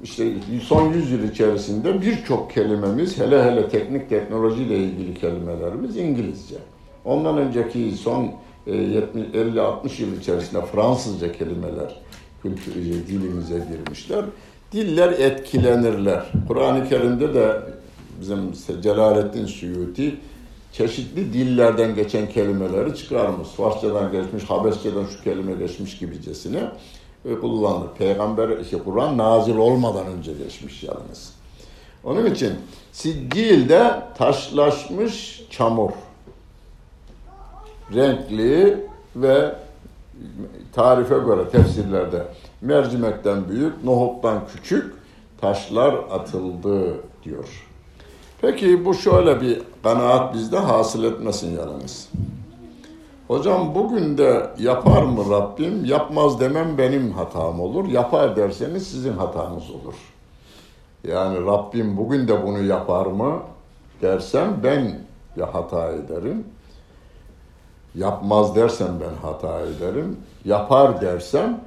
işte son 100 yıl içerisinde birçok kelimemiz hele hele teknik teknolojiyle ilgili kelimelerimiz İngilizce. Ondan önceki son 50-60 yıl içerisinde Fransızca kelimeler kültür, dilimize girmişler. Diller etkilenirler. Kur'an-ı Kerim'de de bizim Celaleddin Suyuti çeşitli dillerden geçen kelimeleri çıkarmış. Farsçadan geçmiş, Habeşçeden şu kelime geçmiş gibicesine kullanılır. Peygamber, işte Kur'an nazil olmadan önce geçmiş yalnız. Onun için siccilde taşlaşmış çamur. Renkli ve tarife göre tefsirlerde mercimekten büyük, nohuttan küçük taşlar atıldı diyor. Peki bu şöyle bir kanaat bizde hasıl etmesin yalnız. Hocam bugün de yapar mı Rabbim? Yapmaz demem benim hatam olur. Yapar derseniz sizin hatanız olur. Yani Rabbim bugün de bunu yapar mı dersem ben ya hata ederim. Yapmaz dersem ben hata ederim. Yapar dersem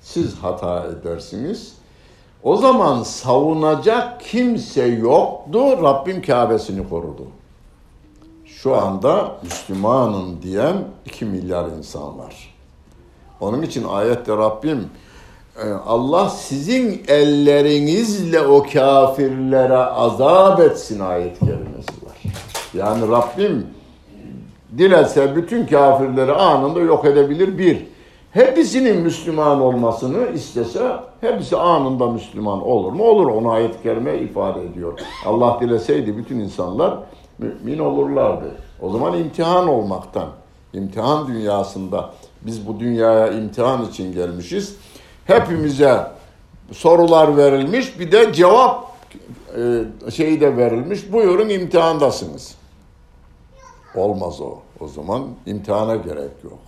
siz hata edersiniz. O zaman savunacak kimse yoktu. Rabbim Kabe'sini korudu. Şu anda Müslümanım diyen 2 milyar insan var. Onun için ayette Rabbim e, Allah sizin ellerinizle o kafirlere azap etsin ayet kelimesi var. Yani Rabbim dilese bütün kafirleri anında yok edebilir bir. Hepsinin Müslüman olmasını istese hepsi anında Müslüman olur mu? Olur. Onu ayet-i kerime ifade ediyor. Allah dileseydi bütün insanlar mümin olurlardı. O zaman imtihan olmaktan, imtihan dünyasında biz bu dünyaya imtihan için gelmişiz. Hepimize sorular verilmiş, bir de cevap e, şeyi de verilmiş. Buyurun imtihandasınız. Olmaz o. O zaman imtihana gerek yok.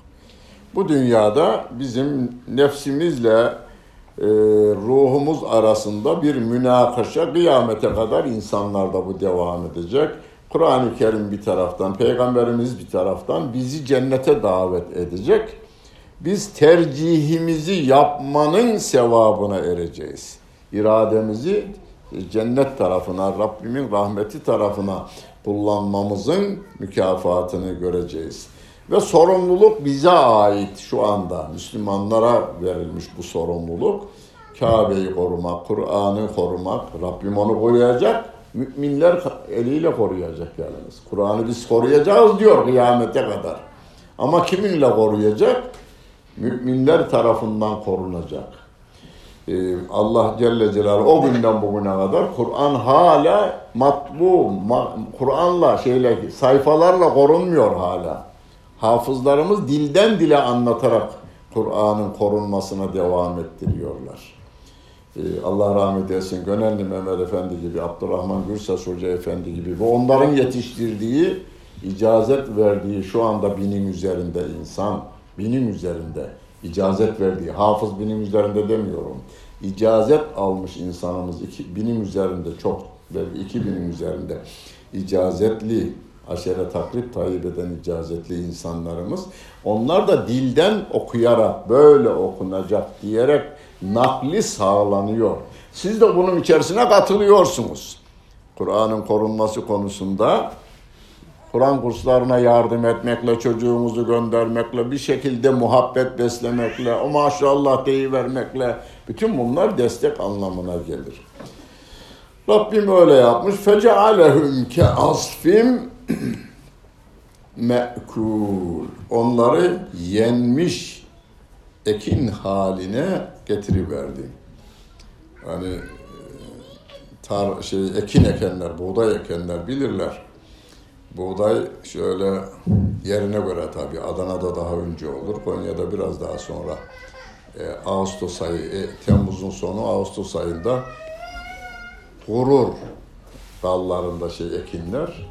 Bu dünyada bizim nefsimizle e, ruhumuz arasında bir münakaşa kıyamete kadar insanlarda bu devam edecek. Kur'an-ı Kerim bir taraftan, Peygamberimiz bir taraftan bizi cennete davet edecek. Biz tercihimizi yapmanın sevabına ereceğiz. İrademizi cennet tarafına, Rabbimin rahmeti tarafına kullanmamızın mükafatını göreceğiz. Ve sorumluluk bize ait şu anda. Müslümanlara verilmiş bu sorumluluk. Kabe'yi korumak, Kur'an'ı korumak, Rabbim onu koruyacak. Müminler eliyle koruyacak yalnız. Kur'an'ı biz koruyacağız diyor kıyamete kadar. Ama kiminle koruyacak? Müminler tarafından korunacak. Ee, Allah Celle Celaluhu o günden bugüne kadar Kur'an hala matbu, ma, Kur'an'la şeyle sayfalarla korunmuyor hala. Hafızlarımız dilden dile anlatarak Kur'an'ın korunmasına devam ettiriyorlar. Ee, Allah rahmet eylesin Gönenli Mehmet Efendi gibi, Abdurrahman Gürses Hoca Efendi gibi ve onların yetiştirdiği, icazet verdiği şu anda binin üzerinde insan, binin üzerinde icazet verdiği, hafız binin üzerinde demiyorum. İcazet almış insanımız iki, binin üzerinde çok, belki iki binin üzerinde icazetli, aşere takrib tayyip eden icazetli insanlarımız. Onlar da dilden okuyarak, böyle okunacak diyerek nakli sağlanıyor. Siz de bunun içerisine katılıyorsunuz. Kur'an'ın korunması konusunda Kur'an kurslarına yardım etmekle, çocuğumuzu göndermekle, bir şekilde muhabbet beslemekle, o maşallah deyivermekle, bütün bunlar destek anlamına gelir. Rabbim öyle yapmış. Fecealehum ke asfim me'kul. Onları yenmiş ekin haline getiriverdi. Hani tar şey ekin ekenler, buğday ekenler bilirler Buğday şöyle yerine göre tabii Adana'da daha önce olur, Konya'da biraz daha sonra. E, Ağustos ayı, e, Temmuz'un sonu Ağustos ayında kurur dallarında şey ekinler.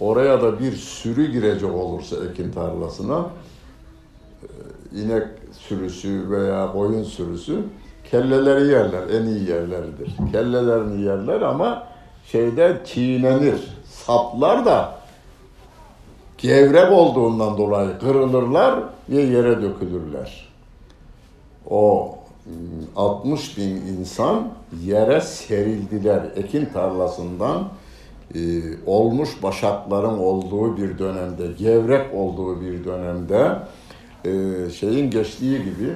Oraya da bir sürü girecek olursa ekin tarlasına e, inek sürüsü veya koyun sürüsü kelleleri yerler, en iyi yerleridir. Kellelerini yerler ama şeyde çiğnenir. Saplar da gevrek olduğundan dolayı kırılırlar ve yere dökülürler. O 60 bin insan yere serildiler. Ekin tarlasından e, olmuş başakların olduğu bir dönemde, gevrek olduğu bir dönemde e, şeyin geçtiği gibi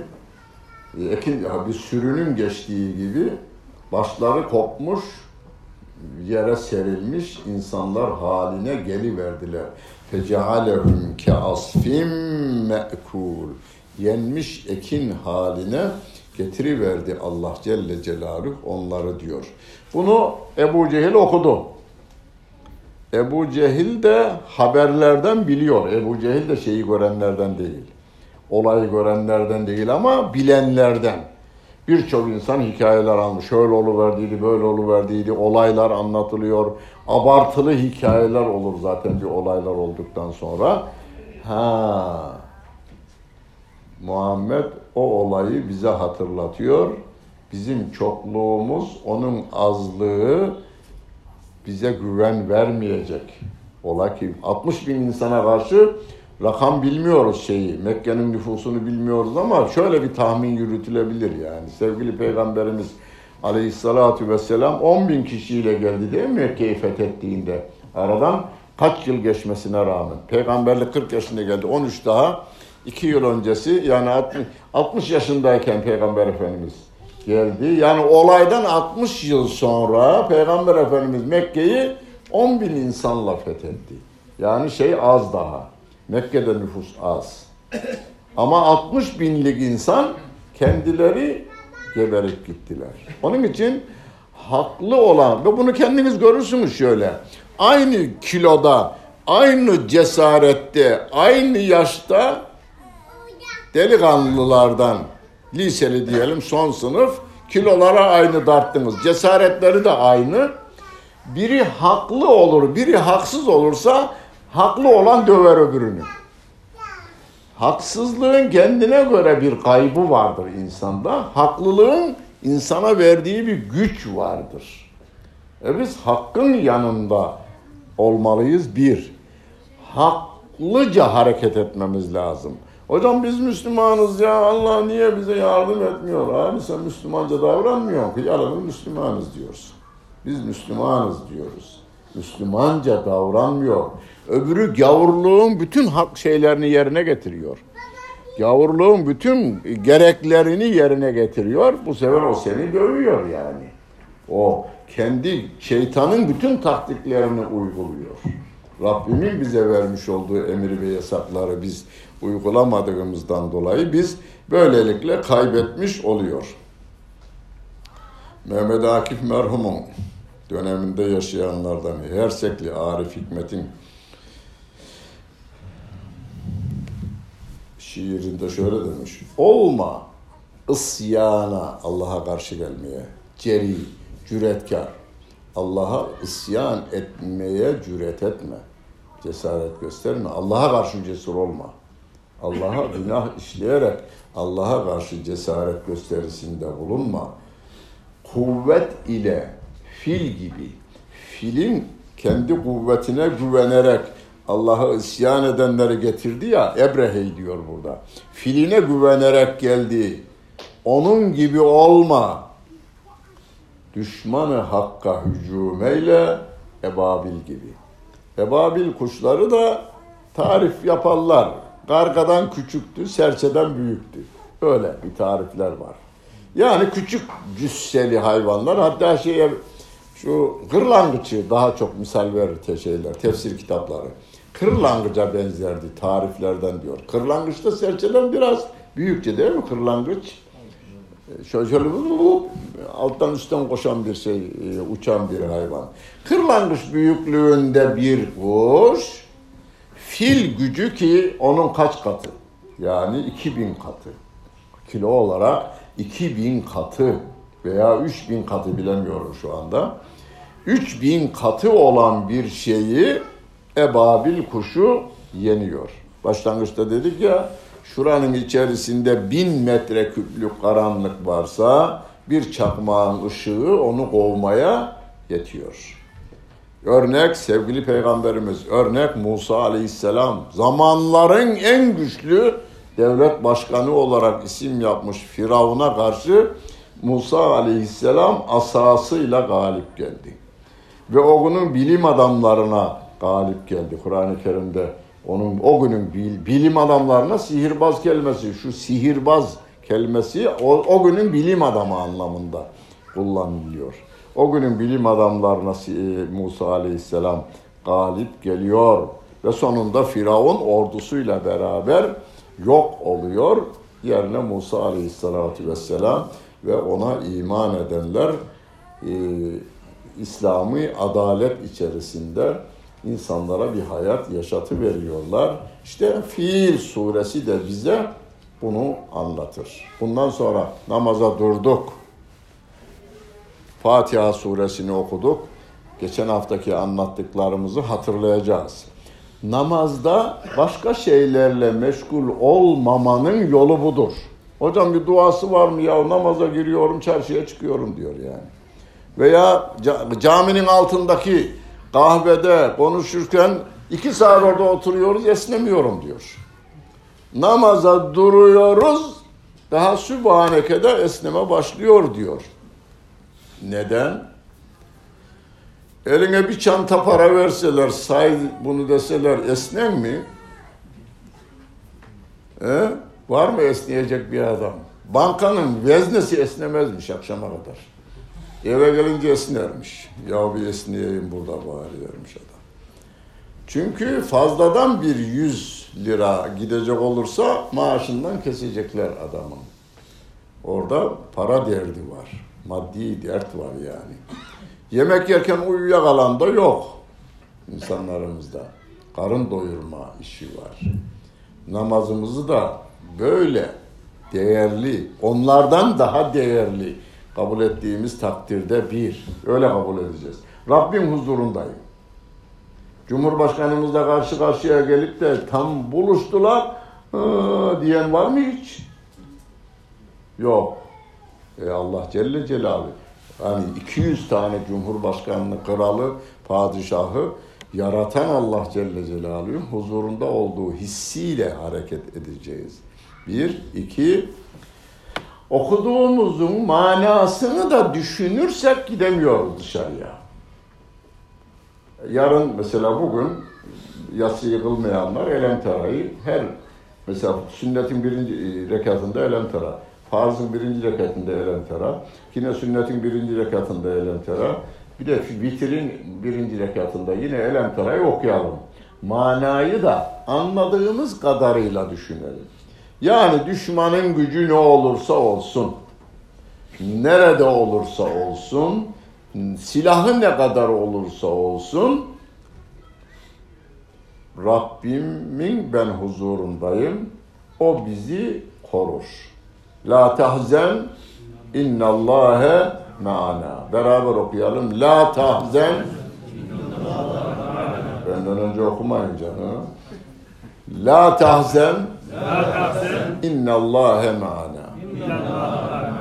e, ekin bir sürünün geçtiği gibi başları kopmuş yere serilmiş insanlar haline geliverdiler. Fecealehum ke asfim me'kul. Yenmiş ekin haline getiriverdi Allah Celle Celaluhu onları diyor. Bunu Ebu Cehil okudu. Ebu Cehil de haberlerden biliyor. Ebu Cehil de şeyi görenlerden değil. Olayı görenlerden değil ama bilenlerden. Birçok insan hikayeler almış. Şöyle oluverdiydi, böyle oluverdiydi. Olaylar anlatılıyor. Abartılı hikayeler olur zaten bir olaylar olduktan sonra. Ha. Muhammed o olayı bize hatırlatıyor. Bizim çokluğumuz, onun azlığı bize güven vermeyecek. Ola ki 60 bin insana karşı rakam bilmiyoruz şeyi. Mekke'nin nüfusunu bilmiyoruz ama şöyle bir tahmin yürütülebilir yani. Sevgili Peygamberimiz Aleyhissalatu vesselam 10 bin kişiyle geldi değil mi Mekke'yi fethettiğinde? Aradan Kaç yıl geçmesine rağmen. Peygamberlik 40 yaşında geldi. 13 daha 2 yıl öncesi yani 60, 60 yaşındayken Peygamber Efendimiz geldi. Yani olaydan 60 yıl sonra Peygamber Efendimiz Mekke'yi 10 bin insanla fethetti. Yani şey az daha. Mekke'de nüfus az. Ama 60 binlik insan kendileri geberip gittiler. Onun için haklı olan ve bunu kendiniz görürsünüz şöyle. Aynı kiloda, aynı cesarette, aynı yaşta delikanlılardan liseli diyelim son sınıf kilolara aynı darttınız. Cesaretleri de aynı. Biri haklı olur, biri haksız olursa haklı olan döver öbürünü. Haksızlığın kendine göre bir kaybı vardır insanda. Haklılığın insana verdiği bir güç vardır. E biz hakkın yanında olmalıyız bir. Haklıca hareket etmemiz lazım. Hocam biz Müslümanız ya Allah niye bize yardım etmiyor? Abi sen Müslümanca davranmıyorsun ki yalanın Müslümanız diyorsun. Biz Müslümanız diyoruz. Müslümanca davranmıyor. Öbürü gavurluğun bütün hak şeylerini yerine getiriyor. Gavurluğun bütün gereklerini yerine getiriyor. Bu sefer o seni dövüyor yani. O kendi şeytanın bütün taktiklerini uyguluyor. Rabbimin bize vermiş olduğu emir ve yasakları biz uygulamadığımızdan dolayı biz böylelikle kaybetmiş oluyor. Mehmet Akif merhumun döneminde yaşayanlardan Hersekli Arif Hikmet'in şiirinde şöyle demiş. Olma isyana Allah'a karşı gelmeye. Ceri, cüretkar. Allah'a isyan etmeye cüret etme. Cesaret gösterme. Allah'a karşı cesur olma. Allah'a günah işleyerek Allah'a karşı cesaret gösterisinde bulunma. Kuvvet ile fil gibi filin kendi kuvvetine güvenerek Allah'a isyan edenleri getirdi ya Ebrehe diyor burada. Filine güvenerek geldi. Onun gibi olma. Düşmanı hakka hücum eyle ebabil gibi. Ebabil kuşları da tarif yaparlar. Gargadan küçüktü, serçeden büyüktü. Öyle bir tarifler var. Yani küçük cüsseli hayvanlar hatta şeye şu kırlangıçı daha çok misal verir te şeyler, tefsir kitapları. Kırlangıca benzerdi tariflerden diyor. Kırlangıç da serçeden biraz büyükçe değil mi kırlangıç? Şöyle, şöyle alttan üstten koşan bir şey, e, uçan bir hayvan. Kırlangıç büyüklüğünde bir kuş, fil gücü ki onun kaç katı? Yani 2000 katı. Kilo olarak 2000 katı veya 3000 katı bilemiyorum şu anda. 3000 katı olan bir şeyi ebabil kuşu yeniyor. Başlangıçta dedik ya şuranın içerisinde bin metre küplük karanlık varsa bir çakmağın ışığı onu kovmaya yetiyor. Örnek sevgili peygamberimiz, örnek Musa aleyhisselam. Zamanların en güçlü devlet başkanı olarak isim yapmış Firavun'a karşı Musa aleyhisselam asasıyla galip geldi. Ve o günün bilim adamlarına galip geldi. Kur'an-ı Kerim'de onun o günün bilim adamlarına sihirbaz kelimesi, şu sihirbaz kelimesi o, o günün bilim adamı anlamında kullanılıyor. O günün bilim adamlarına e, Musa Aleyhisselam galip geliyor ve sonunda Firavun ordusuyla beraber yok oluyor. Yerine Musa Aleyhisselatü Vesselam ve ona iman edenler e, İslami adalet içerisinde insanlara bir hayat yaşatı veriyorlar. İşte Fiil suresi de bize bunu anlatır. Bundan sonra namaza durduk. Fatiha suresini okuduk. Geçen haftaki anlattıklarımızı hatırlayacağız. Namazda başka şeylerle meşgul olmamanın yolu budur. Hocam bir duası var mı ya namaza giriyorum çarşıya çıkıyorum diyor yani. Veya caminin altındaki kahvede konuşurken iki saat orada oturuyoruz esnemiyorum diyor. Namaza duruyoruz daha Sübhaneke'de esneme başlıyor diyor. Neden? Eline bir çanta para verseler, say bunu deseler esnen mi? He? Var mı esneyecek bir adam? Bankanın veznesi esnemezmiş akşama kadar. Eve gelince esnermiş. Ya bir esneyeyim burada bari adam. Çünkü fazladan bir 100 lira gidecek olursa maaşından kesecekler adamın. Orada para derdi var. Maddi dert var yani. Yemek yerken uyuyakalan da yok insanlarımızda. Karın doyurma işi var. Namazımızı da böyle değerli, onlardan daha değerli kabul ettiğimiz takdirde bir. Öyle kabul edeceğiz. Rabbim huzurundayım. Cumhurbaşkanımızla karşı karşıya gelip de tam buluştular diyen var mı hiç? Yok. E Allah Celle Celaluhu. Yani 200 tane Cumhurbaşkanlığı, kralı, padişahı yaratan Allah Celle Celaluhu huzurunda olduğu hissiyle hareket edeceğiz. Bir, iki, okuduğumuzun manasını da düşünürsek gidemiyoruz dışarıya. Yarın mesela bugün yatsı yıkılmayanlar Elemtara'yı her mesela sünnetin birinci rekatında Elemtara, farzın birinci rekatında Elemtara, yine sünnetin birinci rekatında Elemtara, bir de vitrin birinci rekatında yine Elemtara'yı okuyalım. Manayı da anladığımız kadarıyla düşünelim. Yani düşmanın gücü ne olursa olsun, nerede olursa olsun, silahı ne kadar olursa olsun, Rabbimin ben huzurundayım, o bizi korur. La tahzen innallâhe me'ana. Beraber okuyalım. La tahzen Benden önce okumayın canım. La tahzen innallâhe me'ana.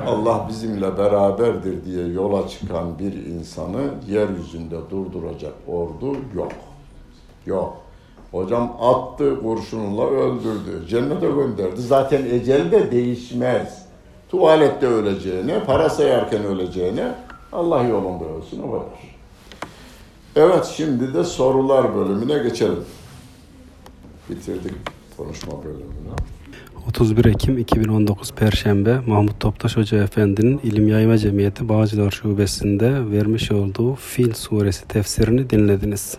Allah bizimle beraberdir diye yola çıkan bir insanı yeryüzünde durduracak ordu yok. Yok. Hocam attı kurşunla öldürdü. Cennete gönderdi. Zaten ecel de değişmez. Tuvalette öleceğine, para sayarken öleceğine Allah yolunda ölsün o kadar. Evet şimdi de sorular bölümüne geçelim. Bitirdik konuşma bölümünü. 31 Ekim 2019 Perşembe Mahmut Toptaş Hoca Efendi'nin İlim Yayma Cemiyeti Bağcılar Şubesi'nde vermiş olduğu Fil Suresi tefsirini dinlediniz.